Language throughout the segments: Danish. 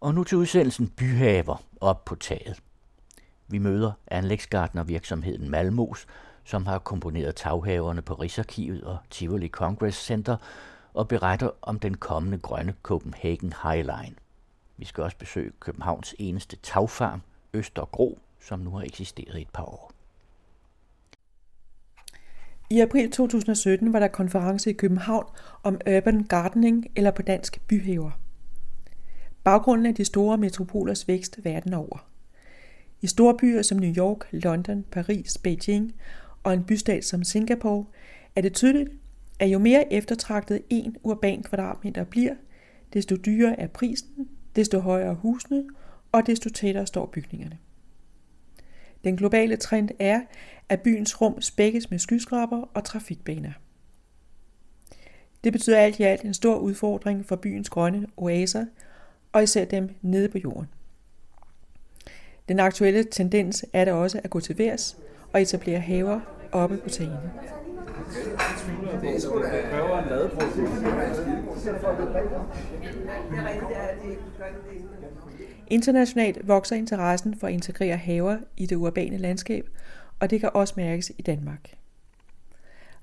Og nu til udsendelsen Byhaver op på taget. Vi møder anlægsgartnervirksomheden Malmos, som har komponeret taghaverne på Rigsarkivet og Tivoli Congress Center og beretter om den kommende grønne Copenhagen Highline. Vi skal også besøge Københavns eneste tagfarm, Østergro, som nu har eksisteret i et par år. I april 2017 var der konference i København om urban gardening, eller på dansk byhaver. Baggrunden er de store metropolers vækst verden over. I store byer som New York, London, Paris, Beijing og en bystat som Singapore er det tydeligt, at jo mere eftertragtet en urban kvadratmeter bliver, desto dyrere er prisen, desto højere husene, og desto tættere står bygningerne. Den globale trend er, at byens rum spækkes med skyskraber og trafikbaner. Det betyder alt i alt en stor udfordring for byens grønne oaser, og især dem nede på jorden. Den aktuelle tendens er da også at gå til værs og etablere haver oppe på tagene. Internationalt vokser interessen for at integrere haver i det urbane landskab, og det kan også mærkes i Danmark.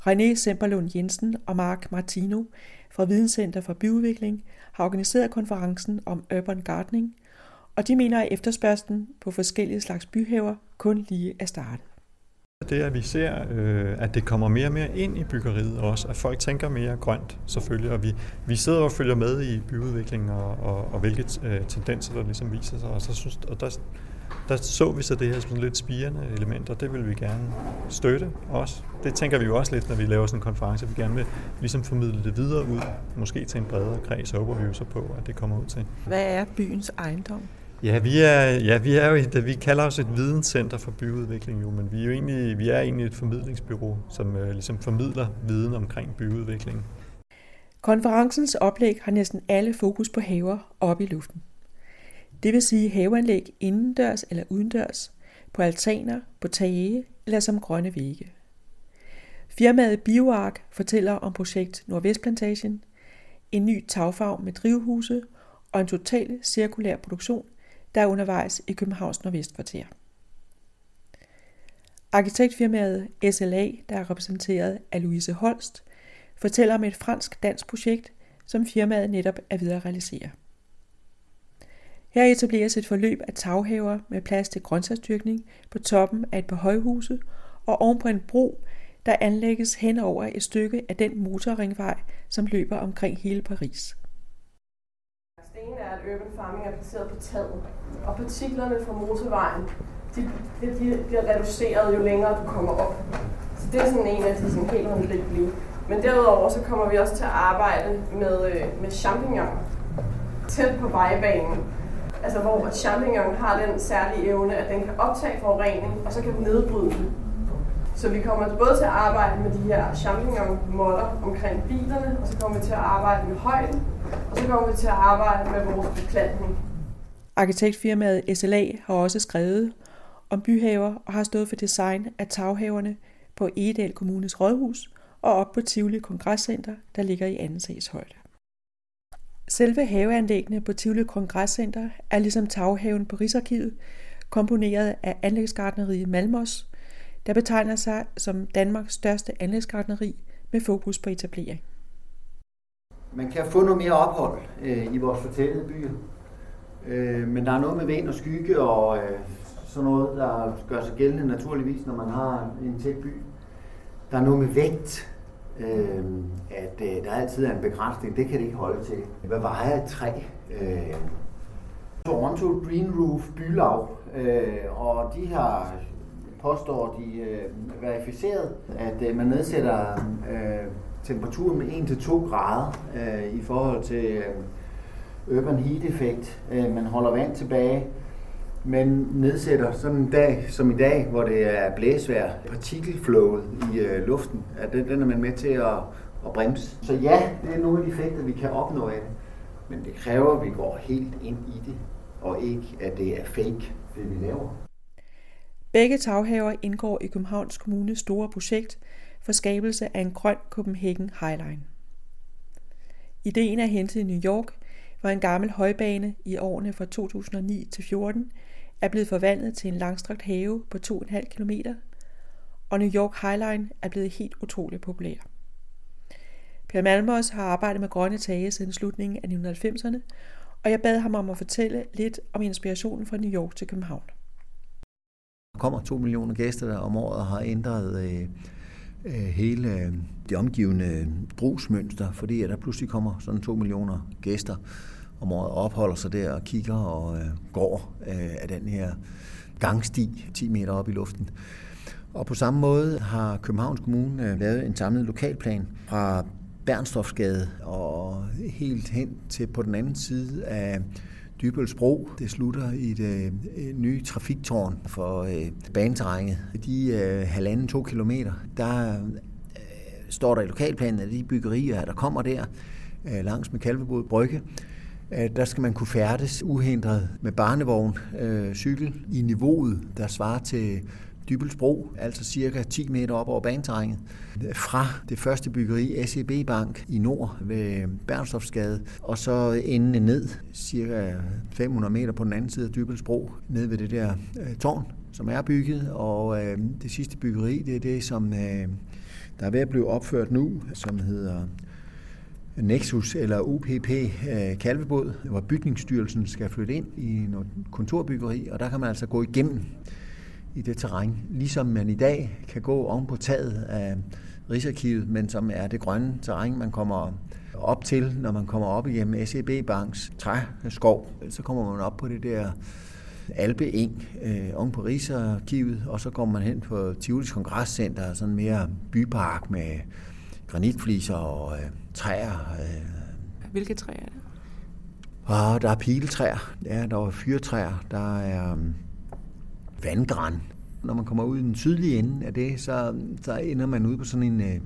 René Semperlund Jensen og Mark Martino fra Videnscenter for Byudvikling har organiseret konferencen om urban gardening, og de mener, at efterspørgselen på forskellige slags byhaver kun lige er startet. Det at vi ser, øh, at det kommer mere og mere ind i byggeriet også, at folk tænker mere grønt selvfølgelig, og vi, vi sidder og følger med i byudviklingen og, og, og hvilke øh, tendenser der ligesom viser sig, og, så synes, og der, der så vi så det her som lidt spirende element, og det vil vi gerne støtte også. Det tænker vi jo også lidt, når vi laver sådan en konference, vi gerne vil ligesom formidle det videre ud, måske til en bredere kreds, håber vi jo så på, at det kommer ud til. Hvad er byens ejendom? Ja, vi er, ja, vi er jo et, vi kalder os et videnscenter for byudvikling jo, men vi er jo egentlig, vi er egentlig et formidlingsbyrå, som øh, ligesom formidler viden omkring byudvikling. Konferencens oplæg har næsten alle fokus på haver oppe i luften. Det vil sige haveanlæg indendørs eller udendørs, på altaner, på tage eller som grønne vægge. Firmaet BioArk fortæller om projekt Nordvestplantagen, en ny tagfarm med drivhuse og en total cirkulær produktion der er undervejs i Københavns Nordvestkvarter. Arkitektfirmaet SLA, der er repræsenteret af Louise Holst, fortæller om et fransk-dansk projekt, som firmaet netop er ved at realisere. Her etableres et forløb af taghaver med plads til grøntsagsdyrkning på toppen af et par højhuse og oven på en bro, der anlægges hen over et stykke af den motorringvej, som løber omkring hele Paris ene er, at urban farming er placeret på taget, og partiklerne fra motorvejen, de, de, de bliver reduceret, jo længere du kommer op. Så det er sådan en af de sådan helt håndgribelige. Men derudover så kommer vi også til at arbejde med, øh, med champignon tæt på vejbanen. Altså hvor champignon har den særlige evne, at den kan optage forurening, og så kan den nedbryde den. Så vi kommer både til at arbejde med de her champignon-modder omkring bilerne, og så kommer vi til at arbejde med højden, og så kommer vi til at arbejde med vores beplantning. Arkitektfirmaet SLA har også skrevet om byhaver og har stået for design af taghaverne på Egedal Kommunes rådhus og op på Tivoli Kongresscenter, der ligger i anden højde. Selve haveanlæggene på Tivoli Kongresscenter er ligesom taghaven på Rigsarkivet komponeret af anlægsgartneriet Malmos, der betegner sig som Danmarks største anlægsgartneri med fokus på etablering. Man kan få noget mere ophold øh, i vores fortællede byer, øh, men der er noget med vind og skygge og øh, sådan noget, der gør sig gældende naturligvis, når man har en tæt by. Der er noget med vægt, øh, at øh, der altid er en begrænsning. Det kan det ikke holde til. Hvad vejer et træ? Øh, Toronto Green Roof Bylav, øh, og de har påstår de øh, verificeret, at øh, man nedsætter øh, temperaturen med 1-2 grader øh, i forhold til øh, urban heat effekt. Øh, man holder vand tilbage, men nedsætter sådan en dag som i dag, hvor det er blæsvær, partikelflowet i øh, luften, at den, den er man med til at, at bremse. Så ja, det er nogle af de effekter, vi kan opnå af det. Men det kræver, at vi går helt ind i det, og ikke at det er fake, det vi laver. Begge taghaver indgår i Københavns Kommunes store projekt for skabelse af en grøn Copenhagen Highline. Ideen er hentet i New York, hvor en gammel højbane i årene fra 2009 til 14 er blevet forvandlet til en langstrakt have på 2,5 km, og New York Highline er blevet helt utroligt populær. Per Malmos har arbejdet med grønne tage siden slutningen af 1990'erne, og jeg bad ham om at fortælle lidt om inspirationen fra New York til København. Der kommer to millioner gæster der om året og har ændret øh, øh hele øh, det omgivende brugsmønster, fordi at der pludselig kommer sådan to millioner gæster om året og opholder sig der og kigger og øh, går øh, af den her gangsti 10 meter op i luften. Og på samme måde har Københavns Kommune øh, lavet en samlet lokalplan fra Bernstofsgade og helt hen til på den anden side af Dybølsbro. Det slutter i det øh, nye trafiktårn for øh, baneterrænet. De øh, halvanden to kilometer, der øh, står der i lokalplanen, at de byggerier, der kommer der øh, langs med Kalvebod Brygge, øh, der skal man kunne færdes uhindret med barnevogn, øh, cykel i niveauet, der svarer til Dybelsbro, altså cirka 10 meter op over baneterrænet, fra det første byggeri, SEB Bank i nord ved Bernstofsgade, og så endende ned, cirka 500 meter på den anden side af Dybelsbro, ned ved det der øh, tårn, som er bygget, og øh, det sidste byggeri, det er det, som øh, der er ved at blive opført nu, som hedder Nexus eller UPP øh, Kalvebod, hvor bygningsstyrelsen skal flytte ind i noget kontorbyggeri, og der kan man altså gå igennem i det terræn, ligesom man i dag kan gå oven på taget af Rigsarkivet, men som er det grønne terræn, man kommer op til, når man kommer op igennem SEB Banks træskov. Så kommer man op på det der Alpe Eng øh, oven på Rigsarkivet, og så kommer man hen på Tivolis Kongresscenter, sådan mere bypark med granitfliser og øh, træer. Øh. Hvilke træer er det? Og der er piletræer, ja, der er fyrtræer, der er vandgræn. Når man kommer ud i den sydlige ende af det, så, så ender man ude på sådan en øh,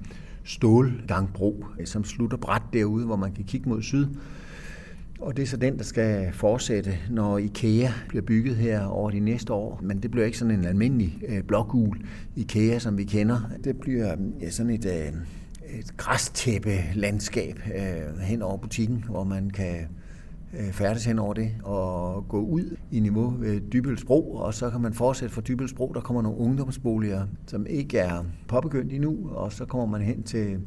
stålgangbro, øh, som slutter bræt derude, hvor man kan kigge mod syd. Og det er så den, der skal fortsætte, når IKEA bliver bygget her over de næste år. Men det bliver ikke sådan en almindelig øh, blågul IKEA, som vi kender. Det bliver ja, sådan et, øh, et græstæppe landskab øh, hen over butikken, hvor man kan øh, Øh, færdes hen over det og gå ud i niveau ved Dybølsbro, og så kan man fortsætte fra Dybølsbro. Der kommer nogle ungdomsboliger, som ikke er påbegyndt endnu, og så kommer man hen til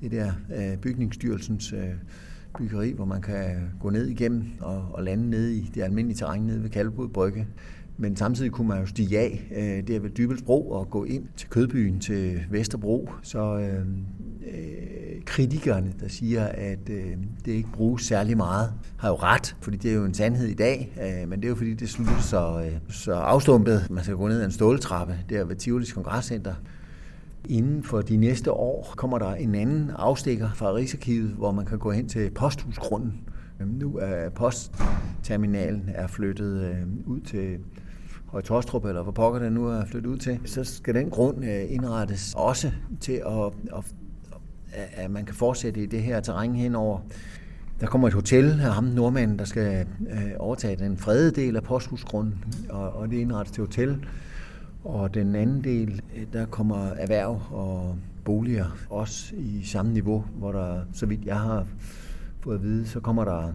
det der øh, bygningsstyrelsens øh, byggeri, hvor man kan gå ned igennem og, og lande ned i det almindelige terræn nede ved Kalvebod Brygge. Men samtidig kunne man jo stige af øh, der ved Dybelsbro og gå ind til Kødbyen til Vesterbro. Så øh, kritikerne, der siger, at øh, det ikke bruges særlig meget, har jo ret, fordi det er jo en sandhed i dag, øh, men det er jo fordi, det slutter så, øh, så afstumpet. Man skal gå ned ad en ståltrappe der ved Tivolis Kongresscenter. Inden for de næste år kommer der en anden afstikker fra Rigsarkivet, hvor man kan gå hen til posthusgrunden. Nu er postterminalen er flyttet øh, ud til Høje Tostrup, eller hvor pokker den nu er flyttet ud til, så skal den grund øh, indrettes også til, at, at, at man kan fortsætte i det her terræn henover. Der kommer et hotel af ham, nordmanden, der skal øh, overtage den fredede del af posthusgrunden, og, og det indrettes til hotel. Og den anden del, øh, der kommer erhverv og boliger også i samme niveau, hvor der, så vidt jeg har fået at vide, så kommer der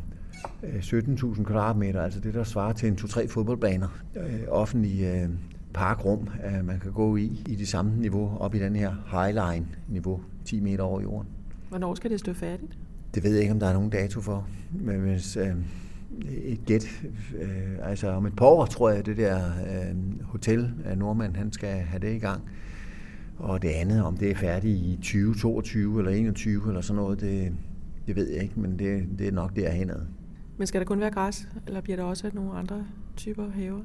øh, 17.000 kvadratmeter, altså det, der svarer til en 2-3 fodboldbaner, øh, offentlige øh, parkrum, øh, man kan gå i, i det samme niveau, op i den her highline-niveau, 10 meter over jorden. Hvornår skal det stå færdigt? Det ved jeg ikke, om der er nogen dato for, men hvis øh, et gæt, øh, altså om et par år, tror jeg, det der øh, hotel af Nordmand, han skal have det i gang. Og det andet, om det er færdigt i 2022 eller 21 eller sådan noget, det, det ved jeg ikke, men det, det er nok derhenad. Men skal der kun være græs, eller bliver der også nogle andre typer haver?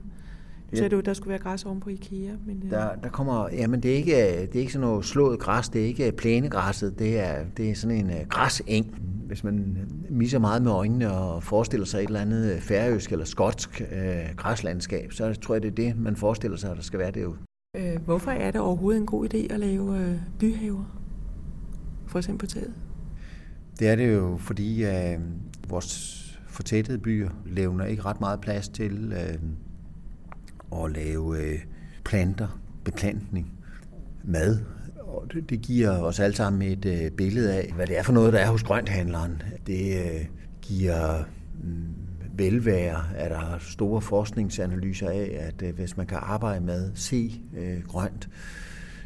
Så du, der skulle være græs oven på IKEA. Men, øh, der, der kommer, jamen det er, ikke, det er ikke sådan noget slået græs, det er ikke plænegræsset, det er, det er sådan en uh, græseng. Hvis man misser meget med øjnene og forestiller sig et eller andet øh, færøsk eller skotsk uh, græslandskab, så tror jeg, det er det, man forestiller sig, at der skal være derude. Øh, hvorfor er det overhovedet en god idé at lave byhaver? For eksempel på taget? Det er det jo, fordi uh, vores fortættede byer levner ikke ret meget plads til øh, at lave øh, planter, beplantning, mad. Og det, det giver os alle sammen et øh, billede af, hvad det er for noget, der er hos grønthandleren. Det øh, giver mm, velvære er der store forskningsanalyser af, at øh, hvis man kan arbejde med se øh, grønt,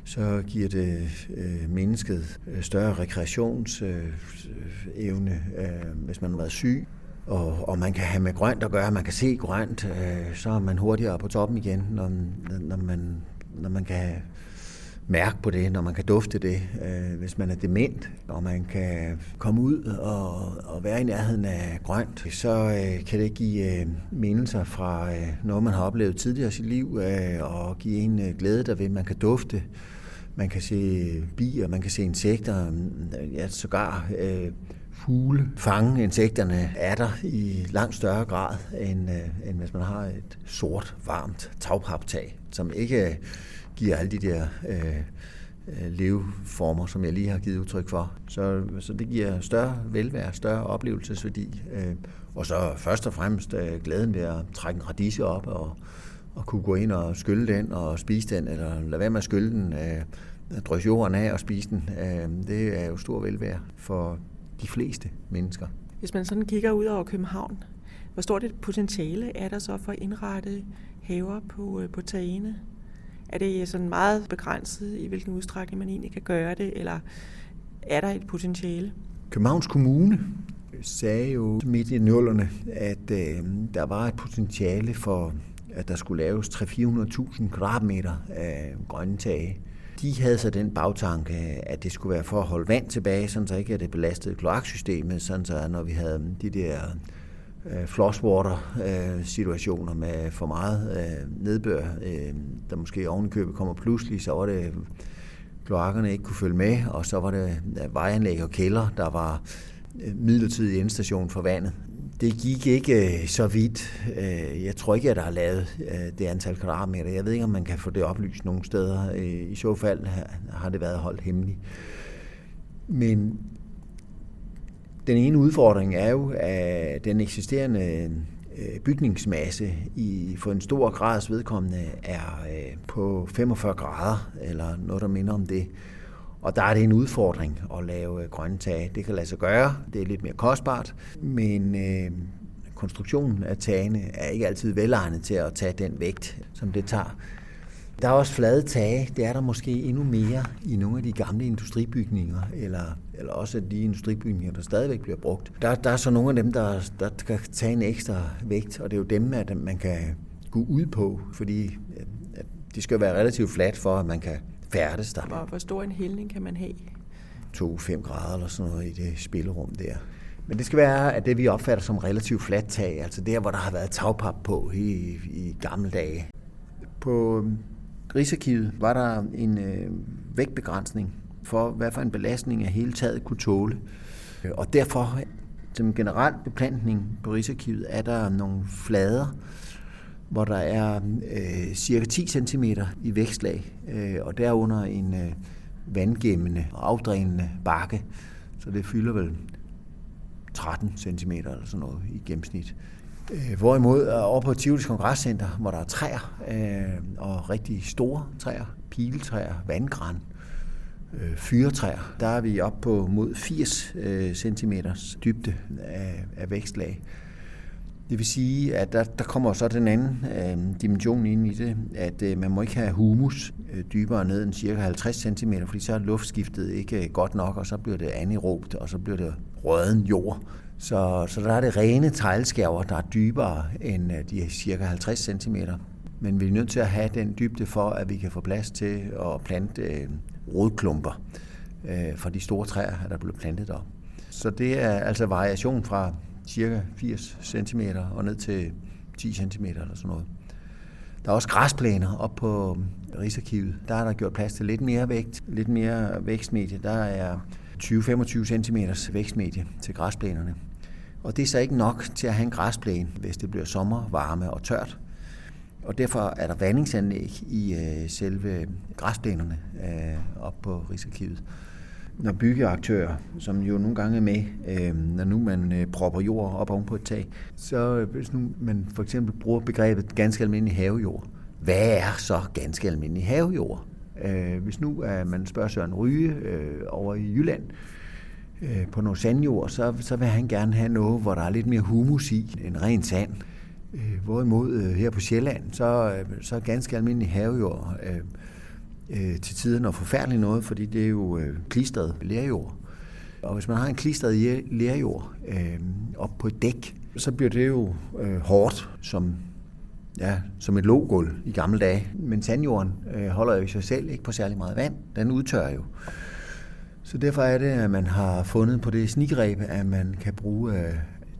så giver det øh, mennesket øh, større rekreationsevne, øh, øh, hvis man har været syg. Og, og man kan have med grønt at gøre, man kan se grønt, øh, så er man hurtigere på toppen igen, når, når, man, når man kan mærke på det, når man kan dufte det, øh, hvis man er dement, og man kan komme ud og, og være i nærheden af grønt, så øh, kan det give øh, mindelser fra øh, noget, man har oplevet tidligere i sit liv, øh, og give en øh, glæde derved, man kan dufte. Man kan se bier, man kan se insekter, ja, sågar øh, fugle fange insekterne er der i langt større grad, end, øh, end hvis man har et sort, varmt tagpaptag, som ikke øh, giver alle de der øh, øh, leveformer, som jeg lige har givet udtryk for. Så, så det giver større velvære, større oplevelsesværdi. Øh, og så først og fremmest øh, glæden ved at trække en radise op og, og kunne gå ind og skylle den og spise den, eller lade være med at skylle den, øh, drysse jorden af og spise den. Øh, det er jo stor velvære for de fleste mennesker. Hvis man sådan kigger ud over København, hvor stort et potentiale er der så for at indrette haver på, øh, på tagene? Er det sådan meget begrænset i hvilken udstrækning man egentlig kan gøre det, eller er der et potentiale? Københavns Kommune sagde jo midt i nullerne, at øh, der var et potentiale for, at der skulle laves 300-400.000 kvadratmeter af grønne tage. De havde så den bagtanke, at det skulle være for at holde vand tilbage, sådan så ikke at det belastede kloaksystemet, sådan så når vi havde de der øh, flosswater-situationer med for meget øh, nedbør, øh, der måske ovenikøbet kommer pludselig, så var det kloakkerne ikke kunne følge med, og så var det øh, vejanlæg og kælder, der var øh, midlertidig indstation for vandet. Det gik ikke øh, så vidt. Øh, jeg tror ikke, at der er lavet øh, det antal kvadratmeter. Jeg ved ikke, om man kan få det oplyst nogle steder. I så fald har det været holdt hemmeligt. Men den ene udfordring er jo, at den eksisterende øh, bygningsmasse i, for en stor grads vedkommende er øh, på 45 grader, eller noget, der minder om det. Og der er det en udfordring at lave øh, grønne tage. Det kan lade sig gøre, det er lidt mere kostbart, men øh, konstruktionen af tagene er ikke altid velegnet til at tage den vægt, som det tager. Der er også flade tage. Det er der måske endnu mere i nogle af de gamle industribygninger, eller, eller også de industribygninger, der stadigvæk bliver brugt. Der, der er så nogle af dem, der, der kan tage en ekstra vægt, og det er jo dem, at man kan gå ud på, fordi at de skal være relativt fladt for, at man kan færdes der. Hvor, hvor stor en hældning kan man have? 2-5 grader eller sådan noget i det spillerum der. Men det skal være, at det vi opfatter som relativt fladt tag, altså der, hvor der har været tagpap på i, i gamle dage. På Rigsarkivet var der en øh, vægtbegrænsning for, hvad for en belastning af hele taget kunne tåle. Og derfor, som generelt beplantning på Rigsarkivet, er der nogle flader, hvor der er øh, cirka 10 cm i vækstlag, øh, og derunder en øh, vandgemmende og afdrænende bakke. Så det fylder vel 13 cm eller sådan noget i gennemsnit. Øh, hvorimod oppe over på Tivolis Kongresscenter, hvor der er træer, øh, og rigtig store træer, piletræer, vandgræn, øh, fyretræer, der er vi op på mod 80 øh, cm dybde af, af vækstlag. Det vil sige, at der, der kommer så den anden øh, dimension ind i det, at øh, man må ikke have humus øh, dybere ned end cirka 50 cm, fordi så er luftskiftet ikke øh, godt nok, og så bliver det anaerobt, og så bliver det røden jord. Så, så der er det rene teglskærver, der er dybere end øh, de cirka 50 cm. Men vi er nødt til at have den dybde for, at vi kan få plads til at plante øh, rodklumper øh, fra de store træer, der bliver plantet op. Så det er altså variation fra cirka 80 cm og ned til 10 cm eller sådan noget. Der er også græsplæner op på um, Rigsarkivet. Der er der gjort plads til lidt mere vægt, lidt mere vækstmedie. Der er 20-25 cm vækstmedie til græsplænerne. Og det er så ikke nok til at have en græsplæne, hvis det bliver sommer, varme og tørt. Og derfor er der vandingsanlæg i øh, selve græsplænerne øh, op på Rigsarkivet. Når byggeaktører, som jo nogle gange er med, øh, når nu man øh, propper jord op oven på et tag, så øh, hvis nu man for eksempel bruger begrebet ganske almindelig havejord, hvad er så ganske almindelig havejord? Øh, hvis nu øh, man spørger Søren Ryge øh, over i Jylland, øh, på noget sandjord, så, så vil han gerne have noget, hvor der er lidt mere humus i end ren sand. Øh, hvorimod øh, her på Sjælland, så, øh, så er ganske almindelig havejord øh, øh, til tider noget forfærdeligt noget, fordi det er jo øh, klistret lærjord. Og hvis man har en klistret lærjord øh, op på et dæk, så bliver det jo øh, hårdt som, ja, som et lågulv i gamle dage. Men sandjorden øh, holder jo i sig selv ikke på særlig meget vand. Den udtørrer jo. Så derfor er det, at man har fundet på det snigreb, at man kan bruge øh,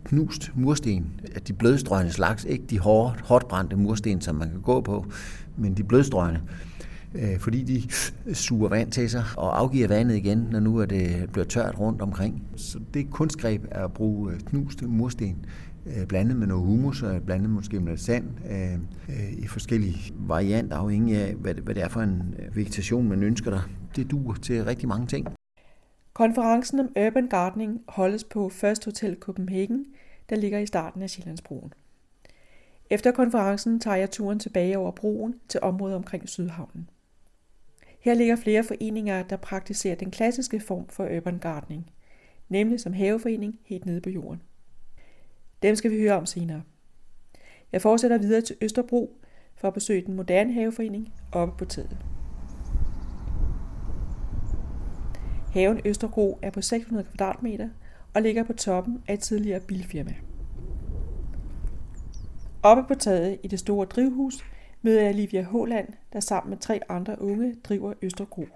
knust mursten, at de blødstrøgende slags, ikke de hårdt, hårdt brændte mursten, som man kan gå på, men de blødstrøgende, øh, fordi de suger vand til sig og afgiver vandet igen, når nu er det øh, bliver tørt rundt omkring. Så det kunstgreb er at bruge øh, knuste mursten, øh, blandet med noget humus og blandet måske med sand i forskellige varianter, afhængig af, hvad det, hvad det er for en vegetation, man ønsker der. Det duer til rigtig mange ting. Konferencen om Urban Gardening holdes på First Hotel Copenhagen, der ligger i starten af Sjællandsbroen. Efter konferencen tager jeg turen tilbage over broen til området omkring Sydhavnen. Her ligger flere foreninger, der praktiserer den klassiske form for urban gardening, nemlig som haveforening helt nede på jorden. Dem skal vi høre om senere. Jeg fortsætter videre til Østerbro for at besøge den moderne haveforening oppe på taget. Haven Østerbro er på 600 kvadratmeter og ligger på toppen af et tidligere bilfirma. Oppe på taget i det store drivhus møder jeg Livia Håland, der sammen med tre andre unge driver Østergro,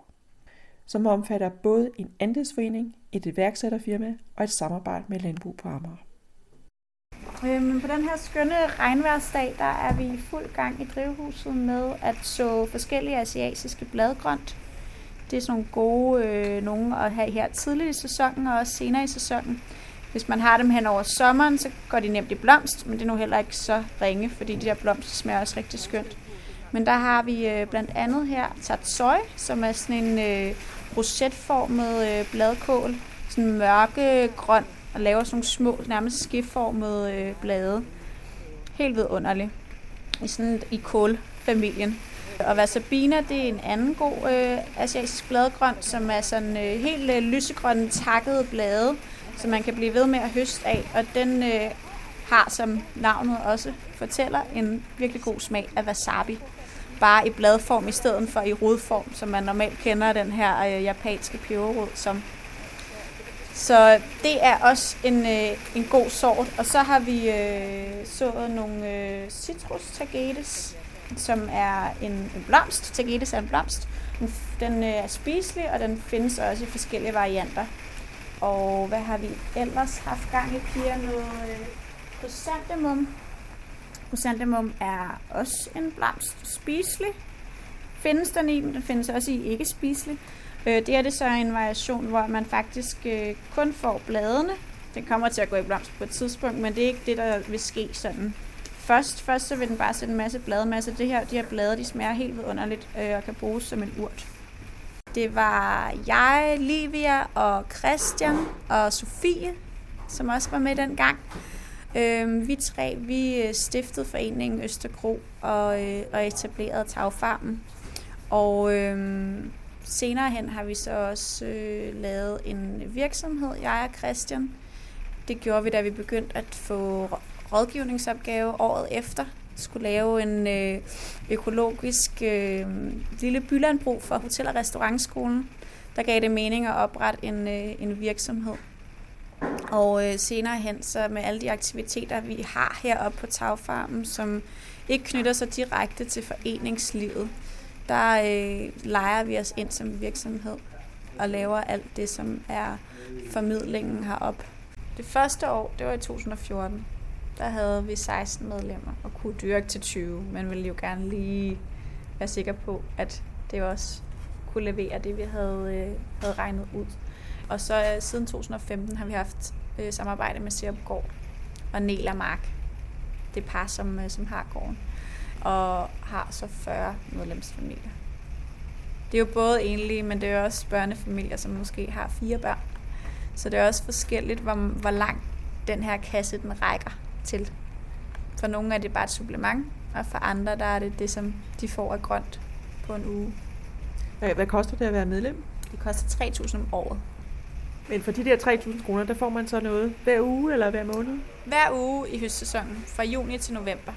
som omfatter både en andelsforening, et iværksætterfirma og et samarbejde med Landbrug på Amager. Øhm, på den her skønne regnværsdag, der er vi i fuld gang i drivhuset med at så forskellige asiatiske bladgrønt det er sådan nogle gode øh, nogle at have her tidligt i sæsonen og også senere i sæsonen. Hvis man har dem hen over sommeren, så går de nemt i blomst, men det er nu heller ikke så ringe, fordi de der blomster smager også rigtig skønt. Men der har vi øh, blandt andet her tatsoi, som er sådan en øh, rosetformet øh, bladkål, sådan mørke grøn, og laver sådan nogle små, nærmest skiformede øh, blade. Helt vidunderligt. I sådan i kålfamilien. Og wasabina, det er en anden god øh, asiatisk bladgrøn, som er sådan øh, helt øh, lysegrønne takkede blade, som man kan blive ved med at høste af. Og den øh, har, som navnet også fortæller, en virkelig god smag af wasabi. Bare i bladform i stedet for i rodform, som man normalt kender den her øh, japanske peberrod som. Så det er også en, øh, en god sort. Og så har vi øh, sået nogle øh, citrus tagetes, som er en, en blomst. Tagetes er en blomst. Den, den øh, er spiselig, og den findes også i forskellige varianter. Og hvad har vi ellers haft gang i, piger? Noget øh, chrysanthemum. Er også en blomst. Spiselig findes den i, men den findes også i ikke spiselig. Øh, det er det så en variation, hvor man faktisk øh, kun får bladene. Den kommer til at gå i blomst på et tidspunkt, men det er ikke det, der vil ske sådan først, først så vil den bare sætte en masse bladmasse. Det her, de her blade, de smager helt vidunderligt øh, og kan bruges som en urt. Det var jeg, Livia og Christian og Sofie, som også var med dengang. Øh, vi tre, vi øh, stiftede foreningen Østergro og, øh, og etablerede Tagfarmen. Og øh, senere hen har vi så også øh, lavet en virksomhed, jeg og Christian. Det gjorde vi, da vi begyndte at få rådgivningsopgave året efter. Skulle lave en øh, økologisk øh, lille bylandbrug for Hotel- og Restaurantskolen. Der gav det mening at oprette en, øh, en virksomhed. Og øh, senere hen, så med alle de aktiviteter, vi har heroppe på Tagfarmen, som ikke knytter sig direkte til foreningslivet, der øh, leger vi os ind som virksomhed og laver alt det, som er formidlingen heroppe. Det første år, det var i 2014 der havde vi 16 medlemmer og kunne dyrke til 20. Man ville jo gerne lige være sikker på, at det også kunne levere det, vi havde, øh, havde regnet ud. Og så øh, siden 2015 har vi haft øh, samarbejde med Serupgård og Nela Mark. Det par, som, øh, som har gården. Og har så 40 medlemsfamilier. Det er jo både enlige, men det er også børnefamilier, som måske har fire børn. Så det er også forskelligt, hvor, hvor langt den her kasse den rækker til. For nogle er det bare et supplement, og for andre der er det det, som de får af grønt på en uge. Hvad koster det at være medlem? Det koster 3.000 om året. Men for de der 3.000 kroner, der får man så noget hver uge eller hver måned? Hver uge i høstsæsonen, fra juni til november.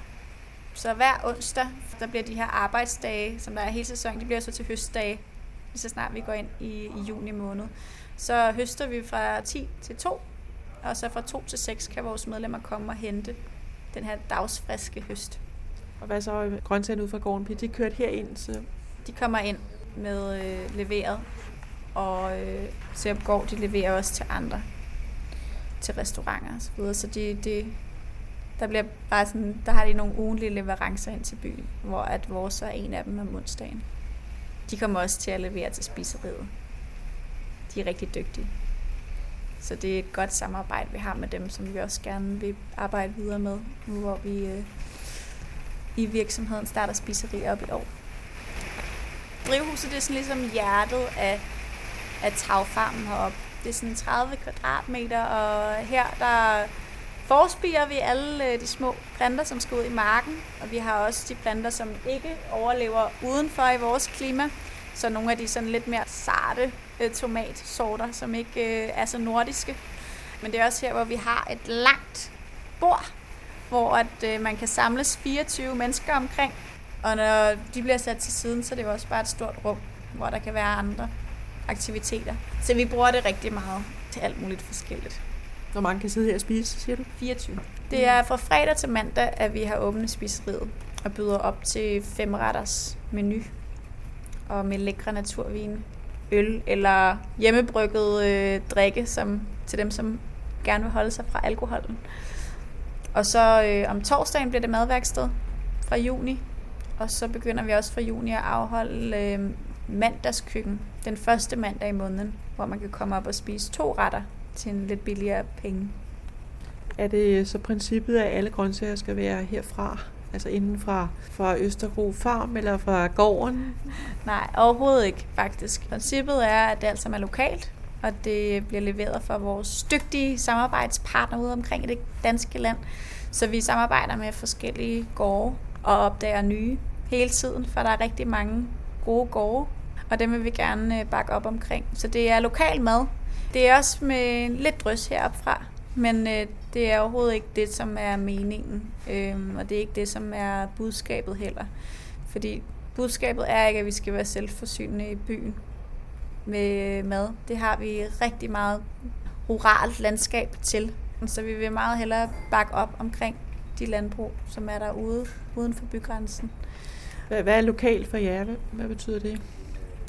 Så hver onsdag, der bliver de her arbejdsdage, som der er hele sæsonen, de bliver så til høstdage, så snart vi går ind i, i juni måned. Så høster vi fra 10 til 2, og så fra 2 til 6 kan vores medlemmer komme og hente den her dagsfriske høst. Og hvad så grøntsagerne ud fra gården? Bliver de kørt herind? Så... De kommer ind med øh, leveret, og øh, Gård, de leverer også til andre, til restauranter og så videre. Så de, de, der, bliver bare sådan, der har de nogle ugenlige leverancer ind til byen, hvor at vores er en af dem om onsdagen. De kommer også til at levere til spiseriet. De er rigtig dygtige. Så det er et godt samarbejde, vi har med dem, som vi også gerne vil arbejde videre med, nu hvor vi øh, i virksomheden starter spiserier op i år. Drivhuset det er sådan ligesom hjertet af, af tagfarmen heroppe. Det er sådan 30 kvadratmeter, og her der forspiger vi alle øh, de små planter, som skal ud i marken, og vi har også de planter, som ikke overlever udenfor i vores klima. Så nogle af de sådan lidt mere sarte øh, tomatsorter, som ikke øh, er så nordiske. Men det er også her, hvor vi har et langt bord, hvor at øh, man kan samles 24 mennesker omkring. Og når de bliver sat til siden, så er det jo også bare et stort rum, hvor der kan være andre aktiviteter. Så vi bruger det rigtig meget til alt muligt forskelligt. Hvor mange kan sidde her og spise, siger du? 24. Det er fra fredag til mandag, at vi har åbnet spiseriet og byder op til femretters menu og med lækre naturvin, øl eller hjemmebrygget øh, drikke som, til dem, som gerne vil holde sig fra alkoholen. Og så øh, om torsdagen bliver det madværksted fra juni, og så begynder vi også fra juni at afholde øh, mandagskøkken den første mandag i måneden, hvor man kan komme op og spise to retter til en lidt billigere penge. Er det så princippet, at alle grøntsager skal være herfra? Altså inden fra, fra Østerbro Farm eller fra gården? Nej, overhovedet ikke faktisk. Princippet er, at det alt sammen er lokalt, og det bliver leveret fra vores dygtige samarbejdspartner ude omkring i det danske land. Så vi samarbejder med forskellige gårde og opdager nye hele tiden, for der er rigtig mange gode gårde, og dem vil vi gerne øh, bakke op omkring. Så det er lokal mad. Det er også med lidt drys heroppe fra, men øh, det er overhovedet ikke det, som er meningen, øhm, og det er ikke det, som er budskabet heller. Fordi budskabet er ikke, at vi skal være selvforsynende i byen med mad. Det har vi rigtig meget ruralt landskab til. Så vi vil meget hellere bakke op omkring de landbrug, som er derude uden for bygrænsen. Hvad, hvad er lokalt for jer? Hvad, hvad betyder det?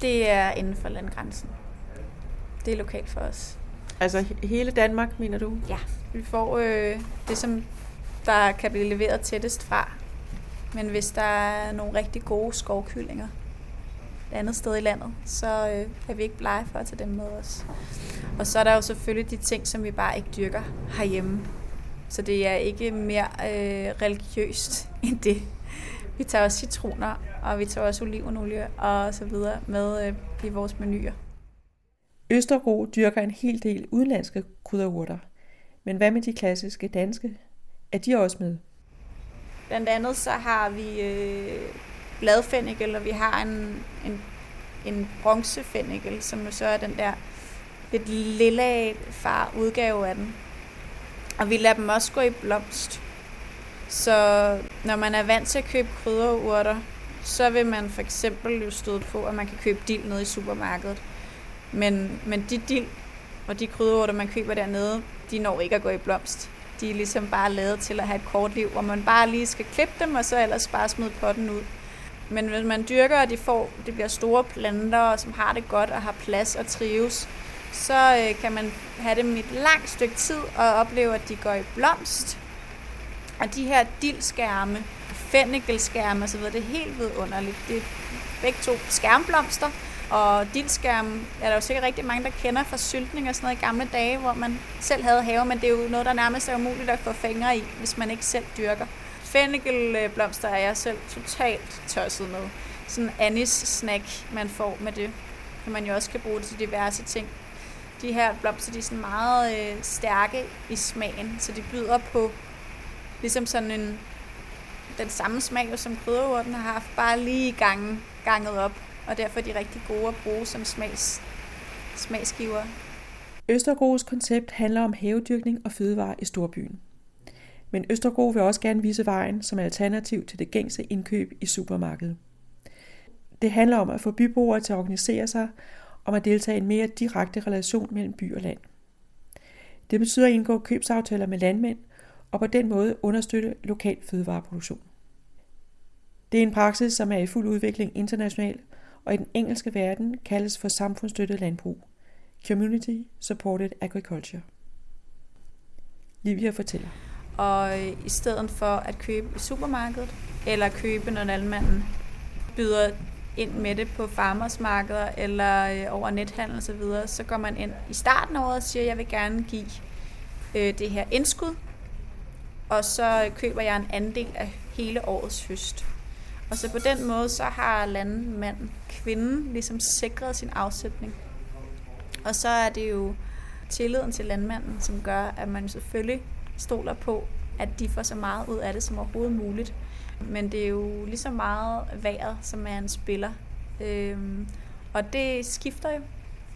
Det er inden for landgrænsen. Det er lokalt for os. Altså hele Danmark, mener du? Ja, vi får øh, det, som der kan blive leveret tættest fra. Men hvis der er nogle rigtig gode skovkyllinger et andet sted i landet, så øh, er vi ikke blege for at tage dem med os. Og så er der jo selvfølgelig de ting, som vi bare ikke dyrker herhjemme. Så det er ikke mere øh, religiøst end det. Vi tager også citroner, og vi tager også olivenolie og så videre med øh, i vores menuer. Østerbro dyrker en hel del udenlandske krydderurter. Men hvad med de klassiske danske? Er de også med? Blandt andet så har vi øh, bladfennikel, og vi har en, en, en bronzefennikel, som så er den der lidt lilla far udgave af den. Og vi lader dem også gå i blomst. Så når man er vant til at købe krydderurter, så vil man for eksempel jo støde på, at man kan købe dild nede i supermarkedet. Men, men de dild og de krydderurter, man køber dernede, de når ikke at gå i blomst. De er ligesom bare lavet til at have et kort liv, hvor man bare lige skal klippe dem, og så ellers bare smide potten ud. Men hvis man dyrker, og de får, det bliver store planter, som har det godt og har plads og trives, så øh, kan man have dem et langt stykke tid og opleve, at de går i blomst. Og de her dildskærme, fennikelskærme osv., det er helt vidunderligt. Det er begge to skærmblomster, og dildskærme er der jo sikkert rigtig mange, der kender fra syltning og sådan noget i gamle dage, hvor man selv havde have, men det er jo noget, der nærmest er umuligt at få fingre i, hvis man ikke selv dyrker. Fennikelblomster er jeg selv totalt tosset med. Sådan en anis-snack, man får med det, kan man jo også kan bruge det til diverse ting. De her blomster, de er sådan meget øh, stærke i smagen, så de byder på ligesom sådan en, den samme smag, som krydderurten har haft, bare lige gang, ganget op og derfor er de rigtig gode at bruge som smags, smagsgiver. Østergros koncept handler om havedyrkning og fødevare i storbyen. Men Østergro vil også gerne vise vejen som alternativ til det gængse indkøb i supermarkedet. Det handler om at få byboere til at organisere sig, om at deltage i en mere direkte relation mellem by og land. Det betyder at indgå købsaftaler med landmænd og på den måde understøtte lokal fødevareproduktion. Det er en praksis, som er i fuld udvikling internationalt, og i den engelske verden kaldes for samfundsstøttet landbrug. Community Supported Agriculture. Livia fortæller. Og i stedet for at købe i supermarkedet, eller købe, når landmanden byder ind med det på farmersmarkeder eller øh, over nethandel osv., så, videre, så går man ind i starten af året og siger, at jeg vil gerne give øh, det her indskud, og så køber jeg en andel af hele årets høst. Og så på den måde, så har landmanden, kvinden, ligesom sikret sin afsætning. Og så er det jo tilliden til landmanden, som gør, at man selvfølgelig stoler på, at de får så meget ud af det som overhovedet muligt. Men det er jo lige så meget vejret, som er en spiller. Øhm, og det skifter jo,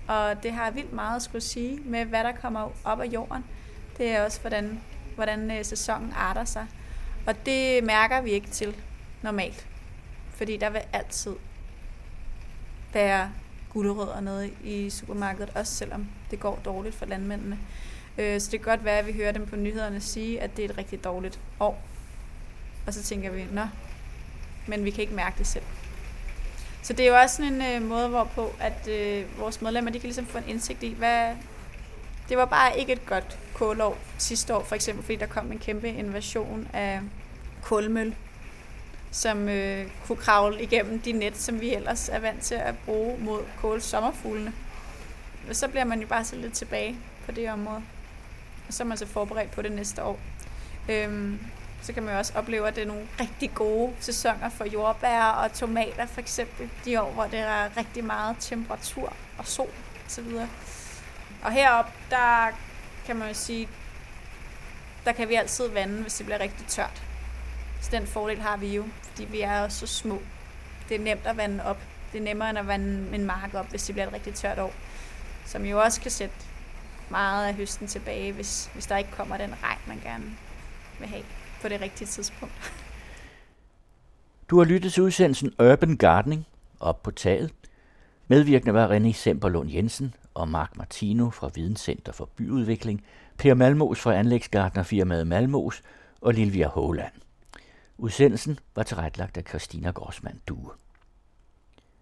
og det har vildt meget at skulle sige med, hvad der kommer op af jorden. Det er også, hvordan, hvordan øh, sæsonen arter sig. Og det mærker vi ikke til normalt. Fordi der vil altid være gulerødder nede i supermarkedet, også selvom det går dårligt for landmændene. Øh, så det kan godt være, at vi hører dem på nyhederne sige, at det er et rigtig dårligt år. Og så tænker vi, nå, men vi kan ikke mærke det selv. Så det er jo også sådan en øh, måde, hvorpå at øh, vores medlemmer de kan ligesom få en indsigt i, hvad... Det var bare ikke et godt kålår sidste år, for eksempel fordi der kom en kæmpe invasion af kulmøl, som øh, kunne kravle igennem de net, som vi ellers er vant til at bruge mod kålsommerfuglene. Så bliver man jo bare så lidt tilbage på det område. Og så er man så forberedt på det næste år. Øhm, så kan man jo også opleve, at det er nogle rigtig gode sæsoner for jordbær og tomater for eksempel. De år, hvor der er rigtig meget temperatur og sol osv. Og heroppe, der kan man jo sige, der kan vi altid vande, hvis det bliver rigtig tørt. Så den fordel har vi jo, fordi vi er så små. Det er nemt at vande op. Det er nemmere end at vande en mark op, hvis det bliver et rigtig tørt år. Som jo også kan sætte meget af høsten tilbage, hvis, hvis der ikke kommer den regn, man gerne vil have på det rigtige tidspunkt. Du har lyttet til udsendelsen Urban Gardening op på taget. Medvirkende var René Semperlund Jensen og Mark Martino fra Videnscenter for Byudvikling, Per Malmos fra anlægsgartnerfirmaet Malmos og Lilvia Håland. Udsendelsen var tilrettelagt af Christina Grossmann Due.